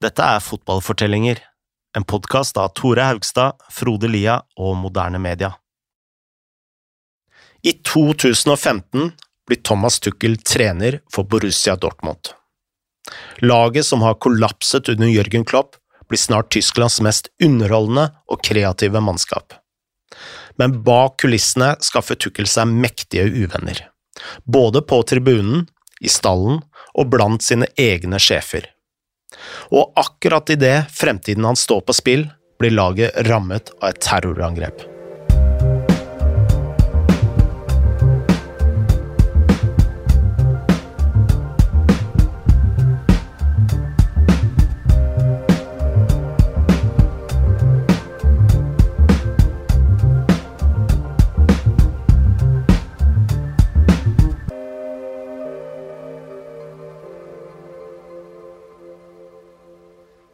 Dette er Fotballfortellinger, en podkast av Tore Haugstad, Frode Lia og Moderne Media. I 2015 blir Thomas Tuchel trener for Borussia Dortmund. Laget som har kollapset under Jørgen Klopp, blir snart Tysklands mest underholdende og kreative mannskap. Men bak kulissene skaffer Tuchel seg mektige uvenner, både på tribunen, i stallen og blant sine egne sjefer. Og akkurat idet fremtiden hans står på spill, blir laget rammet av et terrorangrep.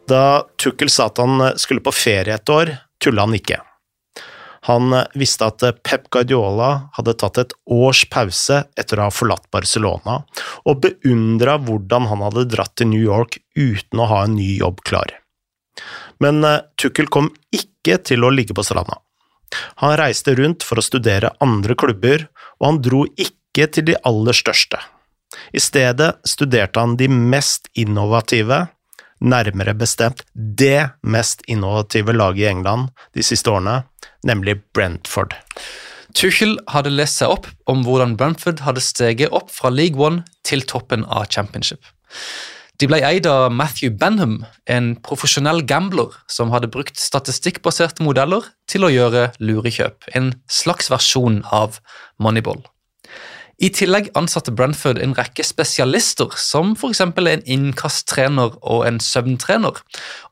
Da Tukkel sa at han skulle på ferie et år, tulla han ikke. Han visste at Pep Guardiola hadde tatt et års pause etter å ha forlatt Barcelona, og beundra hvordan han hadde dratt til New York uten å ha en ny jobb klar. Men eh, Tukkel kom ikke til å ligge på stranda. Han reiste rundt for å studere andre klubber, og han dro ikke til de aller største. I stedet studerte han de mest innovative, nærmere bestemt det mest innovative laget i England de siste årene, nemlig Brentford. Tuchel hadde lest seg opp om hvordan Brentford hadde steget opp fra League One til toppen av Championship. De ble eid av Matthew Benham, en profesjonell gambler som hadde brukt statistikkbaserte modeller til å gjøre lurekjøp, en slags versjon av Moneyball. I tillegg ansatte Brentford en rekke spesialister, som f.eks. en innkasttrener og en søvntrener.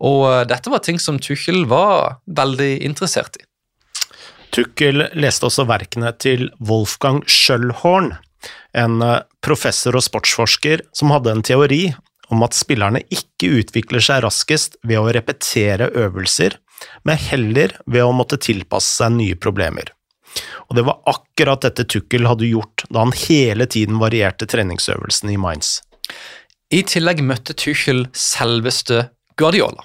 Og eh, dette var ting som Tuchel var veldig interessert i. Tuchel leste også verkene til Wolfgang Schøllhorn, en eh, professor og sportsforsker som hadde en teori om at spillerne ikke utvikler seg raskest ved å repetere øvelser, men heller ved å måtte tilpasse seg nye problemer. Og det var akkurat dette Tukkel hadde gjort da han hele tiden varierte treningsøvelsene i Mainz. I tillegg møtte Tuchel selveste Guardiola.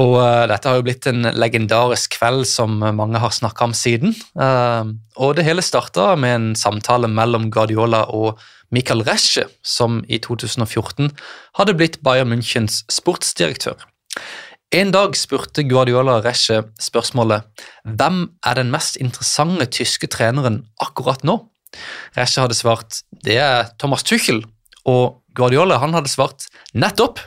Og uh, dette har jo blitt en legendarisk kveld som mange har snakka om siden. Uh, og det hele starta med en samtale mellom Guardiola og Michael Resche, som i 2014 hadde blitt Bayern Münchens sportsdirektør. En dag spurte Guardiola Resche spørsmålet hvem er den mest interessante tyske treneren akkurat nå? Resche hadde svart det er Thomas Tuchel, og Guardiola han hadde svart nettopp.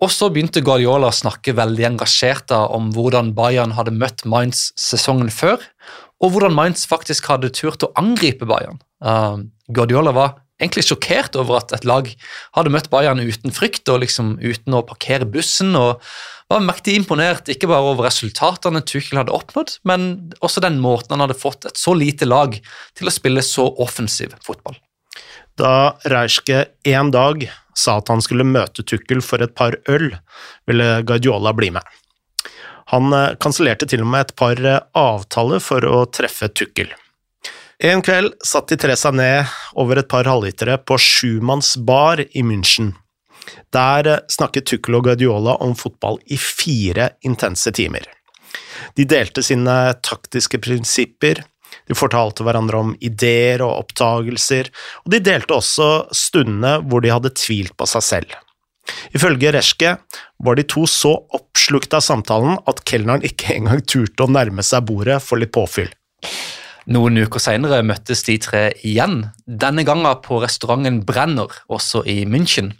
Og så begynte Guardiola å snakke veldig engasjert om hvordan Bayern hadde møtt Mainz sesongen før, og hvordan Mainz faktisk hadde turt å angripe Bayern. Uh, Guardiola var egentlig sjokkert over at et lag hadde møtt Bayern uten frykt og liksom uten å parkere bussen. og var mektig imponert ikke bare over resultatene Tuchel hadde oppnådd, men også den måten han hadde fått et så lite lag til å spille så offensiv fotball. Da Reischke en dag sa at han skulle møte Tuchel for et par øl, ville Guardiola bli med. Han eh, kansellerte til og med et par eh, avtaler for å treffe Tuchel. En kveld satt de tre seg ned over et par halvlitere på Schumanns bar i München der snakket Tukkel og Guardiola om fotball i fire intense timer. De delte sine taktiske prinsipper, de fortalte hverandre om ideer og oppdagelser, og de delte også stundene hvor de hadde tvilt på seg selv. Ifølge Reschke var de to så oppslukt av samtalen at kelneren ikke engang turte å nærme seg bordet for litt påfyll. Noen uker senere møttes de tre igjen, denne gangen på restauranten Brenner, også i München.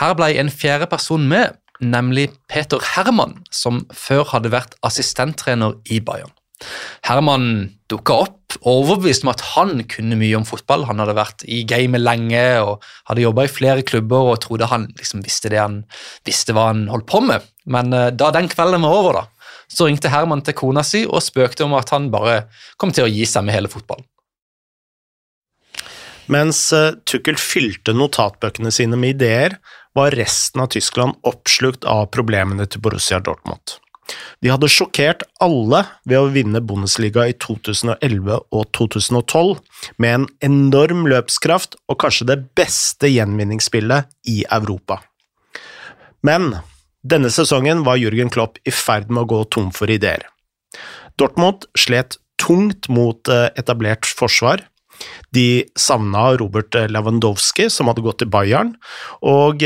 Her ble en fjerde person med, nemlig Peter Herman, som før hadde vært assistenttrener i Bayern. Herman dukka opp, overbevist om at han kunne mye om fotball. Han hadde vært i gamet lenge og hadde jobba i flere klubber og trodde han liksom visste han visste hva han holdt på med. Men uh, da den kvelden var over, da, så ringte Herman til kona si og spøkte om at han bare kom til å gi seg med hele fotballen. Mens uh, Tukkel fylte notatbøkene sine med ideer, var resten av Tyskland oppslukt av problemene til Borussia Dortmund. De hadde sjokkert alle ved å vinne Bundesliga i 2011 og 2012, med en enorm løpskraft og kanskje det beste gjenvinningsspillet i Europa. Men Denne sesongen var Jürgen Klopp i ferd med å gå tom for ideer. Dortmund slet tungt mot eh, etablert forsvar. De savna Robert Lewandowski, som hadde gått til Bayern, og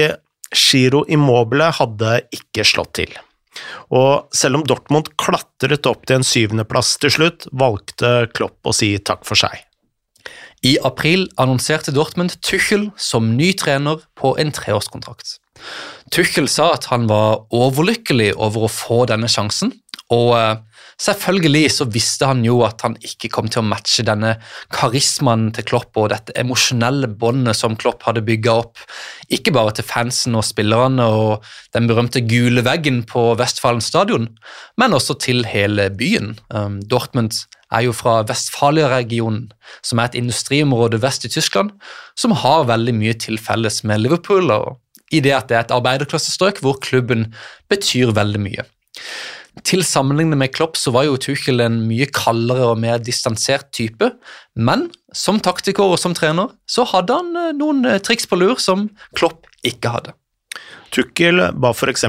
Giro Immobile hadde ikke slått til. Og selv om Dortmund klatret opp til en syvendeplass til slutt, valgte Klopp å si takk for seg. I april annonserte Dortmund Tuchel som ny trener på en treårskontrakt. Tuchel sa at han var overlykkelig over å få denne sjansen, og eh, selvfølgelig så visste han jo at han ikke kom til å matche denne karismaen til Klopp og dette emosjonelle båndet som Klopp hadde bygga opp, ikke bare til fansen og spillerne og den berømte gule veggen på Vestfalen stadion, men også til hele byen. Um, Dortmund er jo fra Vestfalia-regionen, som er et industriområde vest i Tyskland, som har veldig mye til felles med Liverpool, og i det at det er et arbeiderklassestrøk hvor klubben betyr veldig mye. Til sammenlignet med Klopp så var jo Tuchel en mye kaldere og mer distansert type, men som taktiker og som trener så hadde han eh, noen eh, triks på lur som Klopp ikke hadde. Tuchel ba f.eks.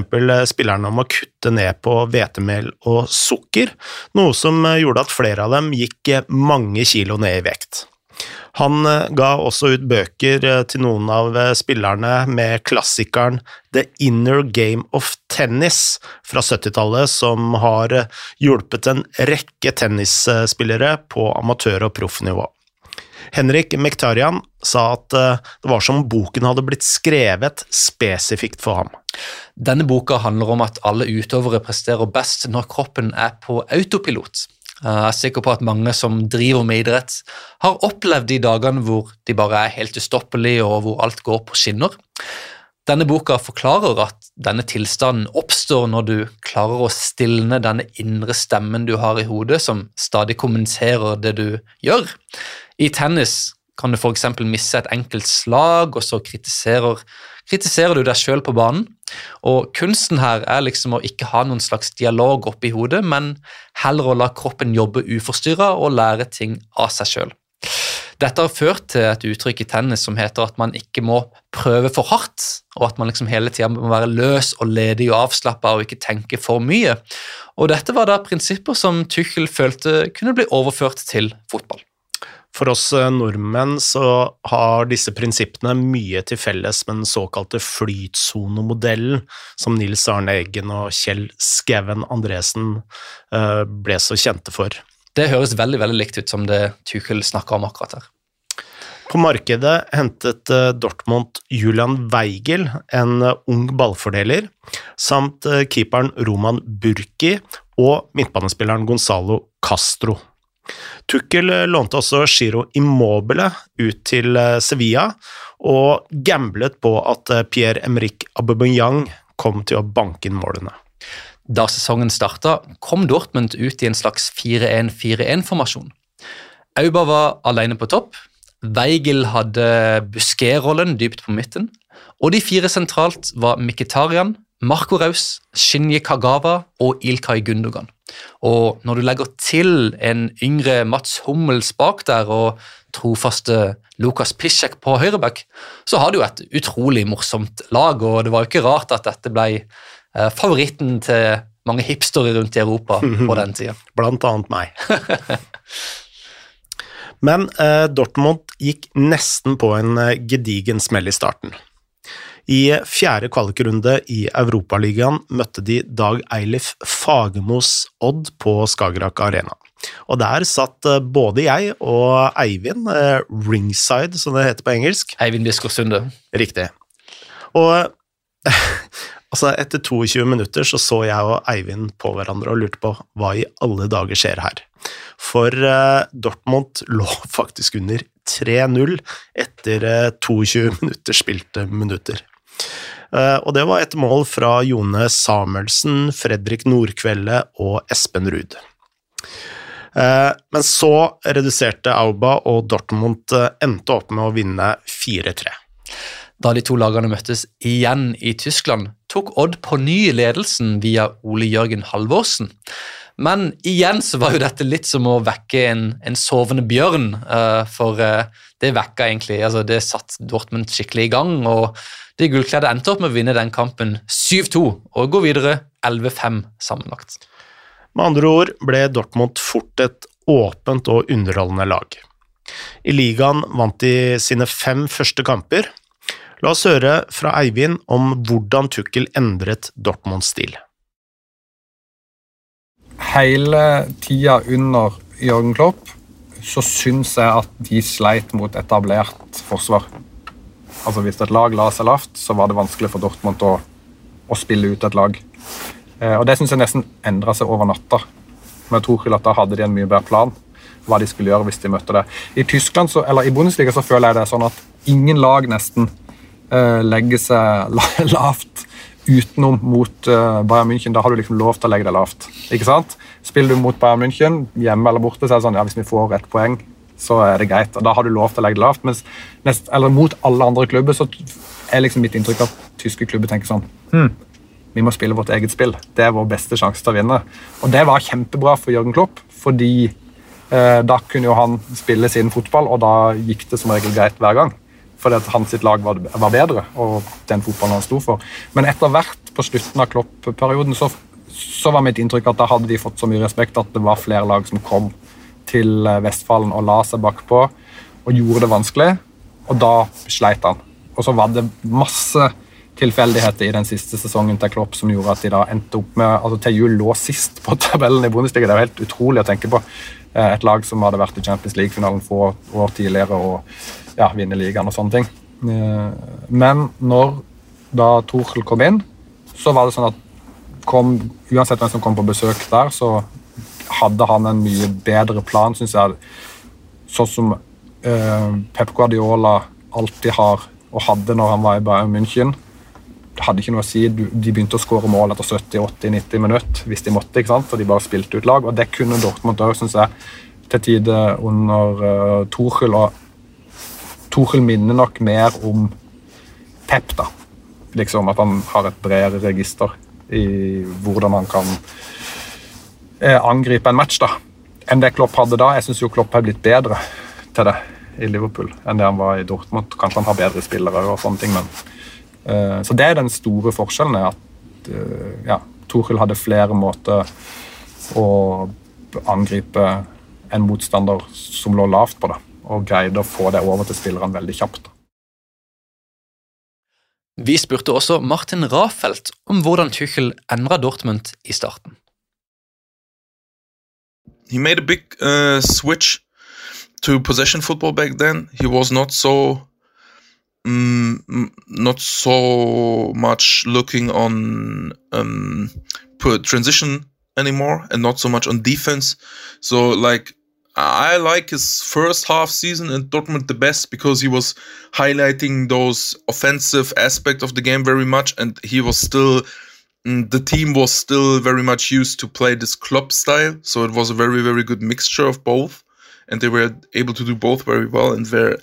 spillerne om å kutte ned på hvetemel og sukker, noe som gjorde at flere av dem gikk mange kilo ned i vekt. Han eh, ga også ut bøker eh, til noen av eh, spillerne med klassikeren The Inner Game of Tennis fra 70-tallet, som har hjulpet en rekke tennisspillere på amatør- og proffnivå. Henrik Mektarian sa at det var som boken hadde blitt skrevet spesifikt for ham. Denne boka handler om at alle utøvere presterer best når kroppen er på autopilot. Eh, jeg er sikker på at mange som driver med idrett, har opplevd de dagene hvor de bare er helt ustoppelige og hvor alt går på skinner. Denne boka forklarer at denne tilstanden oppstår når du klarer å stilne denne indre stemmen du har i hodet, som stadig kommenterer det du gjør. I tennis kan du f.eks. misse et enkelt slag, og så kritiserer, kritiserer du deg sjøl på banen. Og kunsten her er liksom å ikke ha noen slags dialog oppi hodet, men heller å la kroppen jobbe uforstyrra og lære ting av seg sjøl. Dette har ført til et uttrykk i tennis som heter at man ikke må prøve for hardt, og at man liksom hele tida må være løs og ledig og avslappa og ikke tenke for mye. Og dette var da prinsipper som Tuchel følte kunne bli overført til fotball. For oss eh, nordmenn så har disse prinsippene mye til felles med den såkalte flytsonemodellen som Nils Arne Eggen og Kjell Skauen Andresen eh, ble så kjente for. Det høres veldig veldig likt ut som det Tuchel snakker om akkurat her. På markedet hentet eh, Dortmund Julian Weigel, en ung ballfordeler, samt keeperen Roman Burki og midtbanespilleren Gonzalo Castro. Tukkel eh, lånte også Giro Immobile ut til eh, Sevilla, og gamblet på at eh, Pierre-Emerick Aubameyang kom til å banke inn målene. Da sesongen starta, kom Dortmund ut i en slags 4-1-4-1-formasjon. Auba var alene på topp, Weigel hadde Busquet-rollen dypt på midten, og de fire sentralt var Mkhitarian, Marco Raus, Shinji Kagawa og Ilkay Gundogan. Og når du legger til en yngre Mats Hummels bak der og trofaste Lukas Piszek på høyreback, så har du jo et utrolig morsomt lag, og det var jo ikke rart at dette ble eh, favoritten til mange hipstere rundt i Europa på den tida. Blant annet meg. Men eh, Dortmund gikk nesten på en eh, gedigen smell i starten. I fjerde kvalikrunde i Europaligaen møtte de Dag Eilif Fagermos Odd på Skagerrak Arena. Og der satt eh, både jeg og Eivind, eh, ringside som det heter på engelsk. Eivind Biskår Sunde. Riktig. Og altså, etter 22 minutter så så jeg og Eivind på hverandre og lurte på hva i alle dager skjer her. For uh, Dortmund lå faktisk under 3-0 etter uh, 22 minutter spilte minutter. Eh, og det var et mål fra Jone Samuelsen, Fredrik Nordkvelde og Espen Ruud. Eh, men så reduserte Auba, og Dortmund eh, endte opp med å vinne 4-3. Da de to lagene møttes igjen i Tyskland, tok Odd på ny ledelsen via Ole Jørgen Halvorsen. Men igjen så var jo dette litt som å vekke en, en sovende bjørn. Uh, for uh, det vekka egentlig altså Det satt Dortmund skikkelig i gang. og De gullkledde endte opp med å vinne den kampen 7-2 og gå videre 11-5 sammenlagt. Med andre ord ble Dortmund fort et åpent og underholdende lag. I ligaen vant de sine fem første kamper. La oss høre fra Eivind om hvordan Tukkel endret Dortmunds stil hele tida under Jørgen Klopp så syns jeg at de sleit mot etablert forsvar. Altså Hvis et lag la seg lavt, så var det vanskelig for Dortmund å, å spille ut et lag. Eh, og Det syns jeg nesten endra seg over natta. Men jeg tror at da hadde de en mye bedre plan hva de skulle gjøre hvis de møtte det. I Tyskland, så, eller i Bundesliga så føler jeg det sånn at ingen lag nesten eh, legger seg lavt utenom mot uh, Bayern München. Da har du liksom lov til å legge deg lavt. ikke sant? Spiller du mot Bayern München, hjemme eller borte, så er det sånn ja, hvis vi får ett poeng, så er det greit. og Da har du lov til å legge deg lavt. Mens nest, eller mot alle andre klubber så er liksom mitt inntrykk at tyske klubber tenker sånn hm, vi må spille vårt eget spill. Det er vår beste sjanse til å vinne. Og det var kjempebra for Jørgen Klopp, fordi eh, da kunne jo han spille sin fotball, og da gikk det som regel greit hver gang fordi at hans lag var, var, bedre, og den fotballen han sto for. Men etter hvert, på slutten av Klopp-perioden, så, så, var mitt inntrykk at da hadde de fått så mye respekt at det var flere lag som kom til eh, Vestfallen og la seg bakpå og gjorde det vanskelig, og da sleit han. Og så var det masse tilfeldigheter i den siste sesongen til Klopp som gjorde at de da endte opp med altså jul lå sist på tabellen i Bundesliga. Det er helt utrolig å tenke på. Eh, et lag som hadde vært i Champions League-finalen få år tidligere og ja, vinne ligaen og sånne ting. Eh, men når da Torkel kom inn, så var det sånn at kom, uansett hvem som kom på besøk der, så hadde han en mye bedre plan, syns jeg. Sånn som eh, Pep Guardiola alltid har, og hadde når han var i Bayern München. Det hadde ikke noe å si. De begynte å skåre mål etter 70-80-90 minutter hvis de måtte. ikke sant? For de bare spilte ut lag. Og det kunne Dortmund òg, syns jeg, til tider under uh, Tuchel. Og Tuchel minner nok mer om Pep, da. Liksom At han har et bredere register i hvordan han kan eh, angripe en match da, enn det Klopp hadde da. Jeg syns Klopp har blitt bedre til det i Liverpool enn det han var i Dortmund. Kanskje han har bedre spillere og sånne ting, men uh, Så det er den store forskjellen, at uh, ja, Tuchel hadde flere måter å angripe en motstander som lå lavt på. det og greide å få det over til spillerne veldig kjapt. Vi spurte også Martin Rafelt om hvordan Tuchel endra Dortmund i starten. He made a big uh, switch to possession football back then. He was not so um, not so much looking on um, transition anymore and not so much on defense. So like I like his first half season in Dortmund the best because he was highlighting those offensive aspect of the game very much, and he was still mm, the team was still very much used to play this club style, so it was a very very good mixture of both, and they were able to do both very well, and were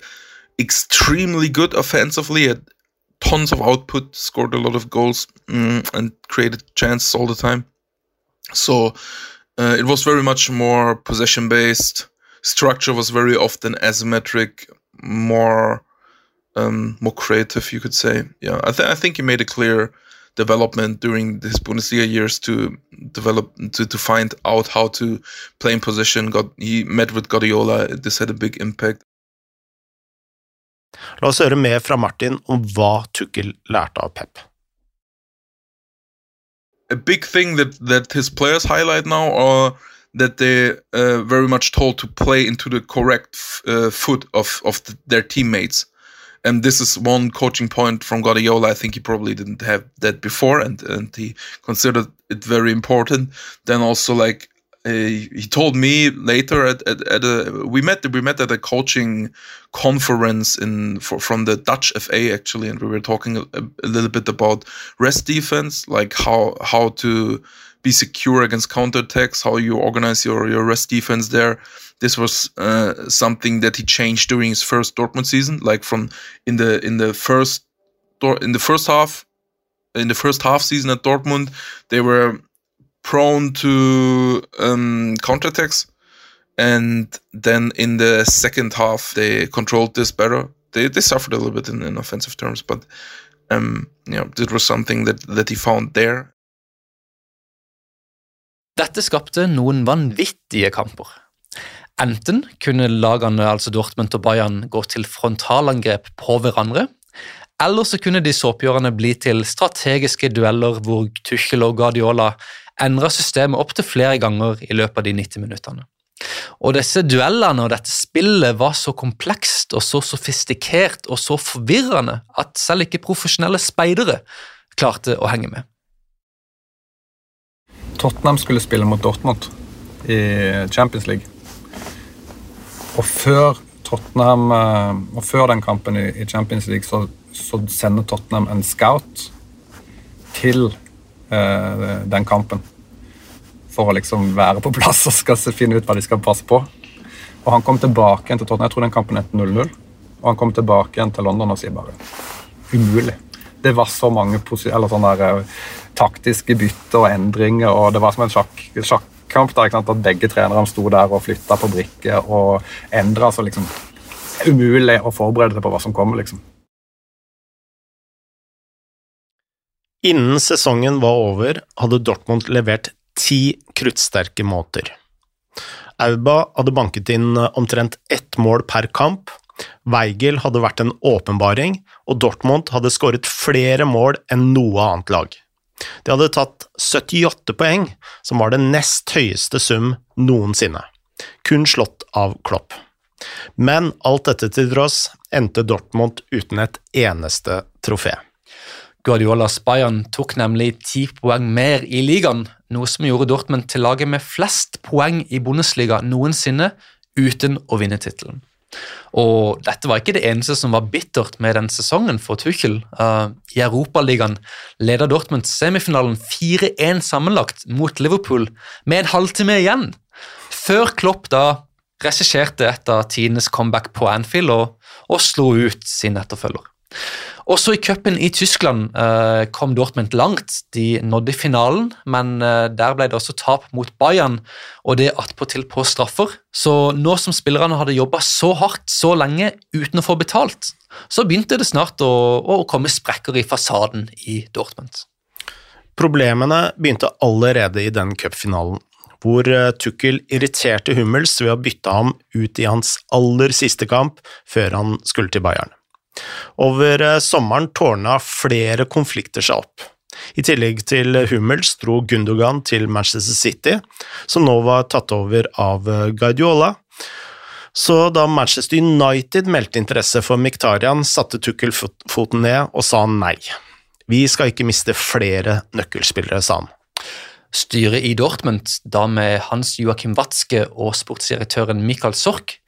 extremely good offensively. Had tons of output, scored a lot of goals, mm, and created chances all the time. So uh, it was very much more possession based. Structure was very often asymmetric, more um, more creative, you could say. Yeah, I, th- I think he made a clear development during his Bundesliga years to develop to, to find out how to play in position. Got he met with Guardiola. This had a big impact. La oss høre mer Martin om hva Tukkel lærte av Pep. A big thing that that his players highlight now are that they uh, very much told to play into the correct uh, foot of of the, their teammates and this is one coaching point from Guardiola. I think he probably didn't have that before, and and he considered it very important. Then also like he told me later at, at, at, a we met we met at a coaching conference in for, from the Dutch FA actually, and we were talking a, a, little bit about rest defense, like how how to be secure against counterattacks, how you organize your your rest defense there. This was uh, something that he changed during his first Dortmund season, like from in the in the first in the first half in the first half season at Dortmund, they were prone to um, counterattacks. And then in the second half, they controlled this better. They, they suffered a little bit in, in offensive terms, but um, you know, it was something that, that he found there. Dette skapte noen vanvittige kamper. Enten kunne lagene, altså Dortmund og Bayern, gå til frontalangrep på hverandre, eller så kunne disse oppgjørene bli til strategiske dueller hvor Tuchel og Guardiola endra systemet opptil flere ganger i løpet av de 90 minuttene. Og disse duellene og dette spillet var så komplekst og så sofistikert og så forvirrende at selv ikke profesjonelle speidere klarte å henge med. Tottenham skulle spille mot Dortmund i Champions League. Og før Tottenham, eh, og før den kampen i Champions League så, så sender Tottenham en scout til den kampen. For å liksom være på plass og skal finne ut hva de skal passe på. Og Han kom tilbake igjen til Tottenham, jeg tror den kampen het 0-0. Og han kom tilbake igjen til London og sier bare umulig. Det var så mange eller sånne der, eh, taktiske bytter og endringer, og det var som en sjakk, sjakk kamp der, at begge trenerne sto der og flytta på brikker og endra. Så liksom umulig å forberede seg på hva som kommer, liksom. Innen sesongen var over, hadde Dortmund levert ti kruttsterke måter. Auba hadde banket inn omtrent ett mål per kamp, Weigel hadde vært en åpenbaring, og Dortmund hadde skåret flere mål enn noe annet lag. De hadde tatt 78 poeng, som var det nest høyeste sum noensinne, kun slått av Klopp. Men alt dette til tross endte Dortmund uten et eneste trofé. Guardiolas Bayern tok nemlig ti poeng mer i ligaen, noe som gjorde Dortmund til laget med flest poeng i Bundesliga noensinne, uten å vinne tittelen. Og dette var ikke det eneste som var bittert med den sesongen for Tuchel. Uh, I Europaligaen leda Dortmund semifinalen 4-1 sammenlagt mot Liverpool med en halvtime igjen, før Klopp da regisserte et av tidenes comeback på Anfield og, og slo ut sin etterfølger. Også i cupen i Tyskland uh, kom Dortmund langt. De nådde finalen, men uh, der ble det også tap mot Bayern, og det attpåtil på straffer. Så nå som spillerne hadde jobba så hardt så lenge uten å få betalt, så begynte det snart å, å komme sprekker i fasaden i Dortmund. Problemene begynte allerede i den cupfinalen, hvor uh, Tukkel irriterte Hummels ved å bytte ham ut i hans aller siste kamp før han skulle til Bayern. Over eh, sommeren tårna flere konflikter seg opp. I tillegg til Hummels dro Gundogan til Manchester City, som nå var tatt over av eh, Guardiola. Så da Manchester United meldte interesse for Miktarian, satte Tukkel foten ned og sa nei. Vi skal ikke miste flere nøkkelspillere, sa han. Styret i Dortmund, da med Hans Joakim Watzke og sportsdirektøren Michael Sork,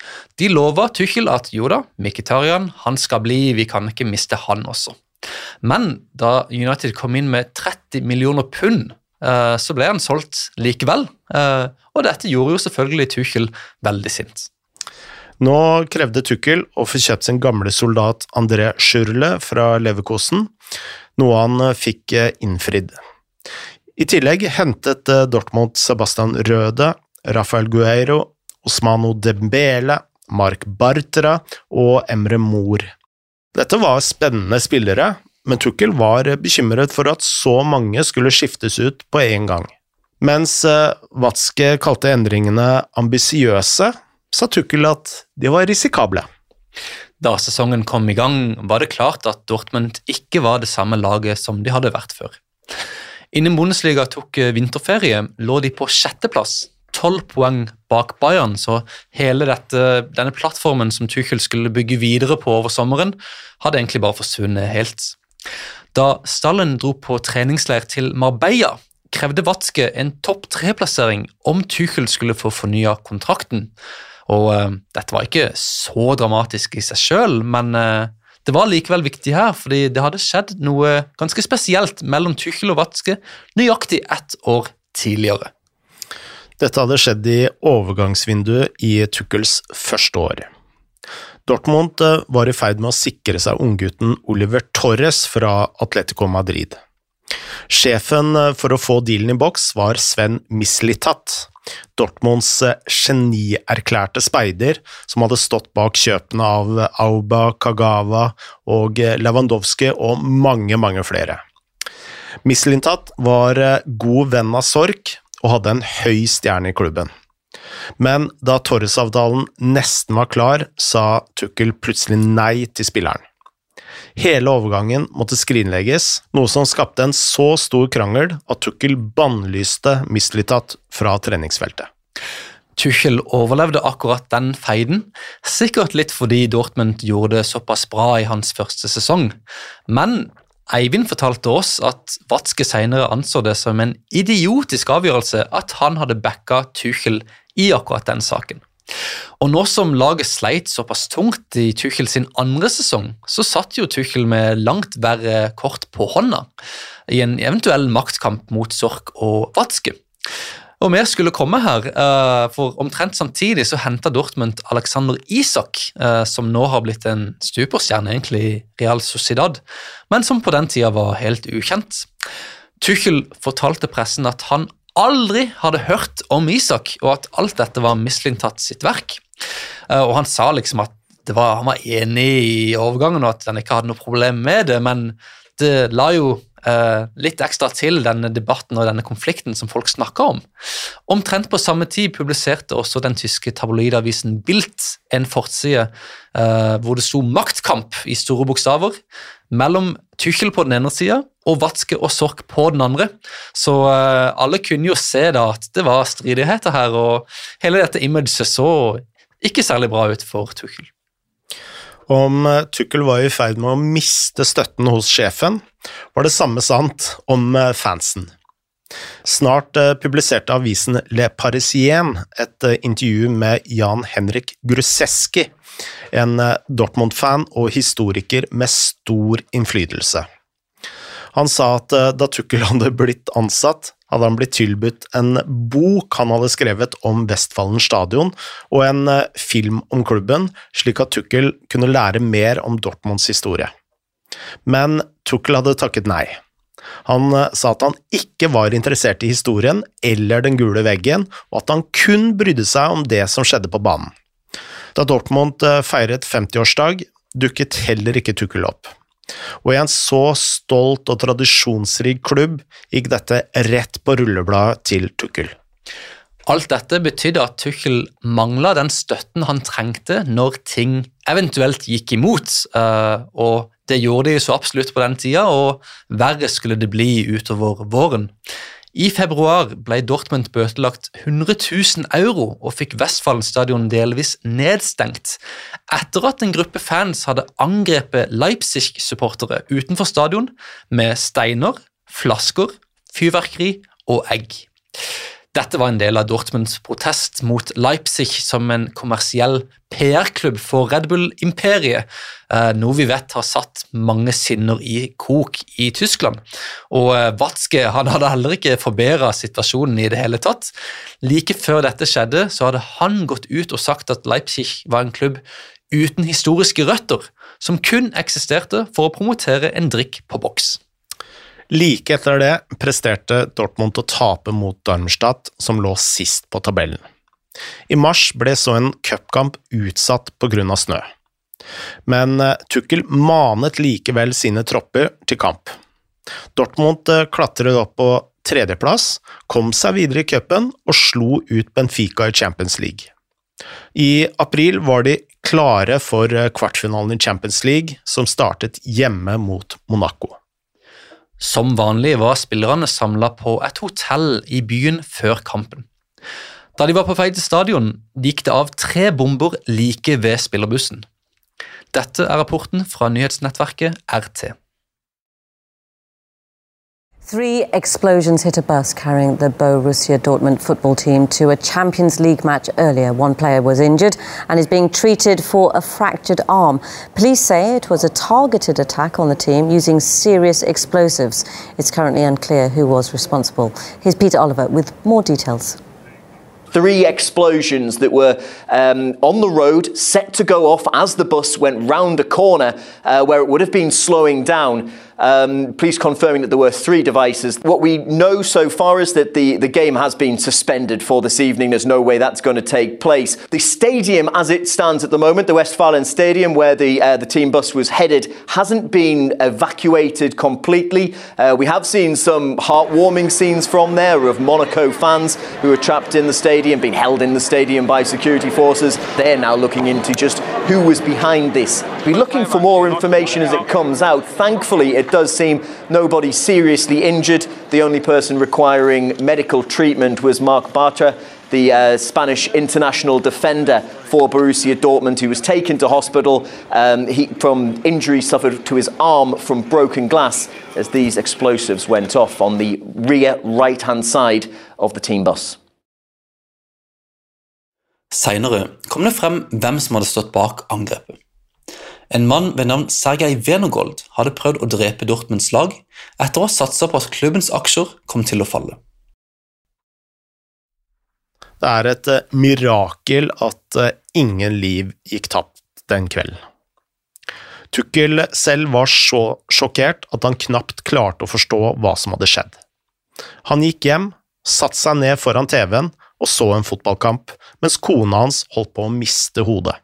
de lova Tuchel at jo da, Mkhitarian han skal bli, vi kan ikke miste han også. Men da United kom inn med 30 millioner pund, eh, så ble han solgt likevel. Eh, og dette gjorde jo selvfølgelig Tuchel veldig sint. Nå krevde Tuchel å få kjøpt sin gamle soldat André Schürle fra Leverkosen, noe han fikk innfridd. I tillegg hentet eh, Dortmund Sebastian Røde, Rafael Gueiro, Osmano Dembele, Mark Bartra og Emre Mor. Dette var spennende spillere, men Tukkel var bekymret for at så mange skulle skiftes ut på en gang. Mens eh, Watzke kalte endringene ambisiøse, sa Tukkel at de var risikable. Da sesongen kom i gang, var det klart at Dortmund ikke var det samme laget som de hadde vært før. Innen Bundesliga tok eh, vinterferie, lå de på sjetteplass, tolv poeng bak Bayern, så hele dette, denne plattformen som Tuchel skulle bygge videre på over sommeren, hadde egentlig bare forsvunnet helt. Da Stallen dro på treningsleir til Marbella, krevde Watzke en topp tre-plassering om Tuchel skulle få fornya kontrakten. Og uh, Dette var ikke så dramatisk i seg sjøl, men uh, det var likevel viktig her, fordi det hadde skjedd noe ganske spesielt mellom Tuchel og Watzke nøyaktig ett år tidligere. Dette hadde skjedd i overgangsvinduet i Tuchels første år. Dortmund eh, var i ferd med å sikre seg unggutten Oliver Torres fra Atletico Madrid. Sjefen for å få dealen i boks var Sven Mislitat, Dortmunds genierklærte speider som hadde stått bak kjøpene av Auba, Kagawa og Lewandowski og mange, mange flere. Mislintat var god venn av Sork og hadde en høy stjerne i klubben. Men da Torres-avtalen nesten var klar, sa Tukkel plutselig nei til spilleren. Hele overgangen måtte skrinlegges, noe som skapte en så stor krangel at Tukkel bannlyste Mislitat fra treningsfeltet. Tuchel overlevde akkurat den feiden, sikkert litt fordi Dortmund gjorde det såpass bra i hans første sesong. Men Eivind fortalte oss at Watzke senere anså det som en idiotisk avgjørelse at han hadde backa Tuchel i akkurat den saken. Og nå som laget sleit såpass tungt i Tuchel sin andre sesong, så satt jo Tuchel med langt verre kort på hånda i en eventuell maktkamp mot Sork og Watzke. Og mer skulle komme her, eh, for omtrent samtidig så henta Dortmund Alexander Isak, eh, som nå har blitt en stuperstjerne egentlig i Real Sociedad, men som på den tida var helt ukjent. Tuchel fortalte pressen at han aldri hadde hørt om Isak, og at alt dette var mislintatt sitt verk. Eh, og han sa liksom at var, han var enig i overgangen, og at han ikke hadde noe problem med det, men det la jo eh, litt ekstra til denne debatten og denne konflikten som folk snakka om. Omtrent på samme tid publiserte også den tyske tabloidavisen Bilt en forside eh, hvor det sto 'maktkamp' i store bokstaver mellom Tuchel på den ene sida og Watzke og Sork på den andre. Så uh, alle kunne jo se da at det var stridigheter her, og hele dette imaget så ikke særlig bra ut for Tuchel. Om eh, Tuchel var i ferd med å miste støtten hos sjefen, var det samme sant om eh, fansen. Snart publiserte avisen Le Parisien et intervju med Jan Henrik Gruseski, en Dortmund-fan og historiker med stor innflytelse. Han sa at eh, da Tukkel hadde blitt ansatt, hadde han blitt tilbudt en bok han hadde skrevet om Vestfallen stadion, og en eh, film om klubben, slik at Tukkel kunne lære mer om Dortmunds historie. Men Tukkel hadde takket nei. Han eh, sa at han ikke var interessert i historien eller den gule veggen, og at han kun brydde seg om det som skjedde på banen. Da Dortmund feiret 50-årsdag, dukket heller ikke Tukkel opp. Og i en så stolt og tradisjonsrik klubb gikk dette rett på rullebladet til Tukkel. Alt dette betydde at Tuchel mangla den støtten han trengte når ting eventuelt gikk imot, eh, og det gjorde de så absolutt på den tida, og verre skulle det bli utover våren. I februar ble Dortmund bøtelagt 100 000 euro og fikk Westfallen stadion delvis nedstengt etter at en gruppe fans hadde angrepet Leipzig-supportere utenfor stadion med steiner, flasker, fyrverkeri og egg. Dette var en del av Dortmunds protest mot Leipzig som en kommersiell PR-klubb for Red Bull-imperiet, eh, noe vi vet har satt mange sinner i kok i Tyskland. Og eh, Watzke hadde heller ikke forbedra situasjonen i det hele tatt. Like før dette skjedde, så hadde han gått ut og sagt at Leipzig var en klubb uten historiske røtter, som kun eksisterte for å promotere en drikk på boks. Like etter det presterte Dortmund å tape mot Darmstadt, som lå sist på tabellen. I mars ble så en cupkamp utsatt av snø. Men eh, Tukkel manet likevel sine tropper til kamp. Dortmund eh, klatret opp på tredjeplass, kom seg videre i cupen og slo ut Benfica i Champions League. I april var de klare for eh, kvartfinalen i Champions League, som startet hjemme mot Monaco. Som vanlig var spillerne samla på et hotell i byen før kampen. Da de var på vei til stadion, gikk det av tre bomber like ved spillerbussen. Dette er rapporten fra nyhetsnettverket RT. Three explosions hit a bus carrying the Borussia Dortmund football team to a Champions League match earlier. One player was injured and is being treated for a fractured arm. Police say it was a targeted attack on the team using serious explosives. It's currently unclear who was responsible. Here's Peter Oliver with more details three explosions that were um, on the road, set to go off as the bus went round a corner uh, where it would have been slowing down. Um, police confirming that there were three devices. What we know so far is that the, the game has been suspended for this evening. There's no way that's going to take place. The stadium, as it stands at the moment, the Westfalen Stadium, where the uh, the team bus was headed, hasn't been evacuated completely. Uh, we have seen some heartwarming scenes from there of Monaco fans who are trapped in the stadium, being held in the stadium by security forces. They're now looking into just who was behind this. Be looking for more information as it comes out. Thankfully, it does seem nobody seriously injured. The only person requiring medical treatment was Mark Bartra, the uh, Spanish international defender for Borussia Dortmund, who was taken to hospital um, he, from injuries suffered to his arm from broken glass as these explosives went off on the rear right hand side of the team bus. Seinere kom det frem hvem som hadde stått bak angrepet. En mann ved navn Sergej Venogold hadde prøvd å drepe Dortmunds lag etter å ha satsa på at klubbens aksjer kom til å falle. Det er et eh, mirakel at eh, ingen liv gikk tapt den kvelden. Tukkel selv var så sjokkert at han knapt klarte å forstå hva som hadde skjedd. Han gikk hjem, satte seg ned foran TV-en og så en fotballkamp, mens kona hans holdt på å miste hodet.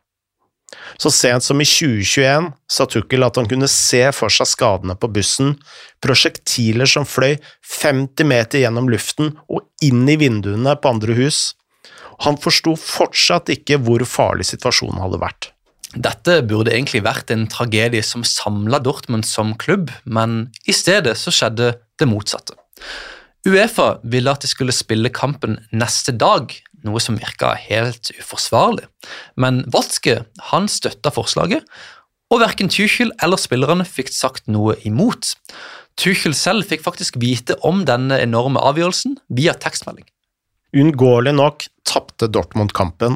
Så sent som i 2021 sa Tukkel at han kunne se for seg skadene på bussen, prosjektiler som fløy 50 meter gjennom luften og inn i vinduene på andre hus. Han forsto fortsatt ikke hvor farlig situasjonen hadde vært. Dette burde egentlig vært en tragedie som samla Dortmund som klubb, men i stedet så skjedde det motsatte. Uefa ville at de skulle spille kampen neste dag, noe som virka helt uforsvarlig. Men Watzke han støtta forslaget, og verken Tuchel eller spillerne fikk sagt noe imot. Tuchel selv fikk faktisk vite om denne enorme avgjørelsen via tekstmelding. Uunngåelig nok tapte Dortmund kampen,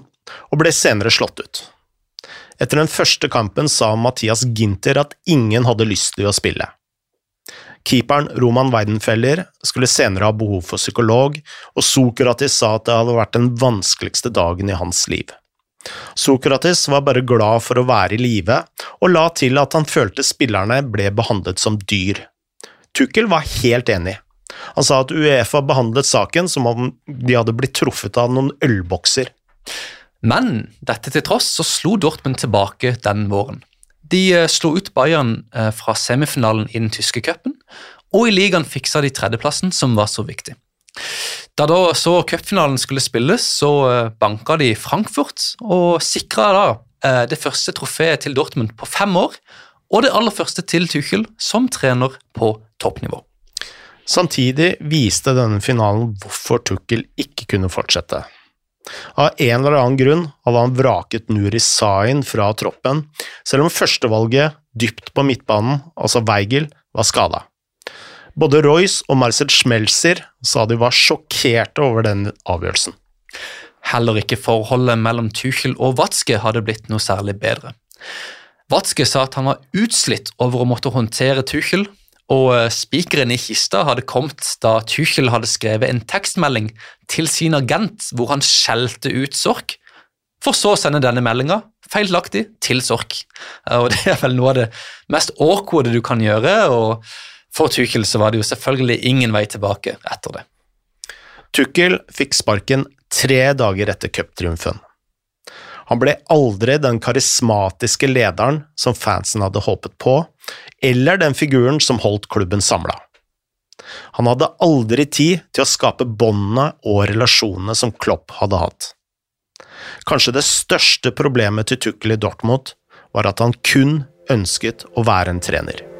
og ble senere slått ut. Etter den første kampen sa Mathias Ginter at ingen hadde lyst til å spille. Keeperen Roman Weidenfeller skulle senere ha behov for psykolog, og Sokratis sa at det hadde vært den vanskeligste dagen i hans liv. Sokratis var bare glad for å være i live, og la til at han følte spillerne ble behandlet som dyr. Tukkel var helt enig. Han sa at Uefa behandlet saken som om de hadde blitt truffet av noen ølbokser. Men dette til tross så slo Dortmund tilbake den våren. De eh, slo ut Bayern eh, fra semifinalen i den tyske cupen, og i ligaen fiksa de tredjeplassen, som var så viktig. Da da så cupfinalen skulle spilles, så eh, banka de Frankfurt og sikra da det første trofeet til Dortmund på fem år, og det aller første til Tuchel som trener på toppnivå. Samtidig viste denne finalen hvorfor Tuchel ikke kunne fortsette. Av en eller annen grunn hadde han vraket Nuri Sain fra troppen, selv om førstevalget dypt på midtbanen, altså Weigel, var skada. Både Royce og Marcel Schmelzer sa de var sjokkerte over den avgjørelsen. Heller ikke forholdet mellom Tuchel og Watzke hadde blitt noe særlig bedre. Watzke sa at han var utslitt over å måtte håndtere Tuchel, og eh, spikeren i kista hadde kommet da Tuchel hadde skrevet en tekstmelding til sin agent hvor han skjelte ut Sork, for så å sende denne meldinga feilaktig til Sork. Og Det er vel noe av det mest awkwarde du kan gjøre, og for Tuchel så var det jo selvfølgelig ingen vei tilbake etter det. Tuchel fikk sparken tre dager etter cuptriumfen. Han ble aldri den karismatiske lederen som fansen hadde håpet på, eller den figuren som holdt klubben samla. Han hadde aldri tid til å skape båndene og relasjonene som Klopp hadde hatt. Kanskje det største problemet til Tukkel i Dortmund var at han kun ønsket å være en trener.